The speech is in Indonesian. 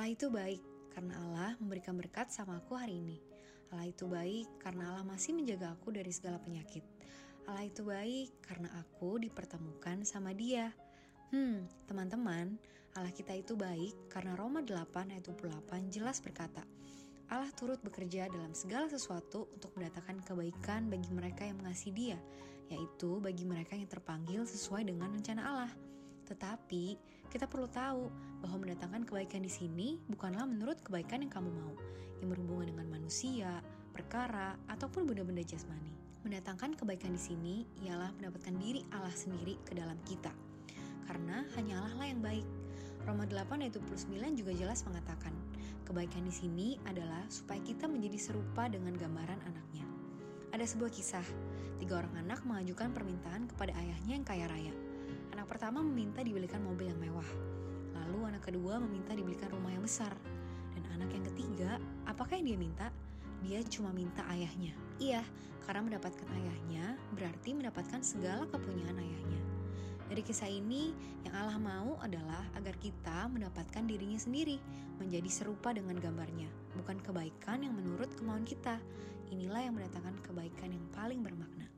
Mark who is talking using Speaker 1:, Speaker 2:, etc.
Speaker 1: Allah itu baik karena Allah memberikan berkat sama aku hari ini. Allah itu baik karena Allah masih menjaga aku dari segala penyakit. Allah itu baik karena aku dipertemukan sama Dia. Hmm, teman-teman, Allah kita itu baik karena Roma 8 ayat 28 jelas berkata, Allah turut bekerja dalam segala sesuatu untuk mendatangkan kebaikan bagi mereka yang mengasihi Dia, yaitu bagi mereka yang terpanggil sesuai dengan rencana Allah. Tetapi kita perlu tahu bahwa mendatangkan kebaikan di sini bukanlah menurut kebaikan yang kamu mau, yang berhubungan dengan manusia, perkara, ataupun benda-benda jasmani. Mendatangkan kebaikan di sini ialah mendapatkan diri Allah sendiri ke dalam kita. Karena hanya Allah lah yang baik. Roma 8 ayat 29 juga jelas mengatakan, kebaikan di sini adalah supaya kita menjadi serupa dengan gambaran anaknya. Ada sebuah kisah, tiga orang anak mengajukan permintaan kepada ayahnya yang kaya raya. Anak pertama meminta dibelikan mobil yang mewah, lalu anak kedua meminta dibelikan rumah yang besar, dan anak yang ketiga, apakah yang dia minta? Dia cuma minta ayahnya. Iya, karena mendapatkan ayahnya berarti mendapatkan segala kepunyaan ayahnya. Dari kisah ini, yang Allah mau adalah agar kita mendapatkan dirinya sendiri, menjadi serupa dengan gambarnya, bukan kebaikan yang menurut kemauan kita. Inilah yang mendatangkan kebaikan yang paling bermakna.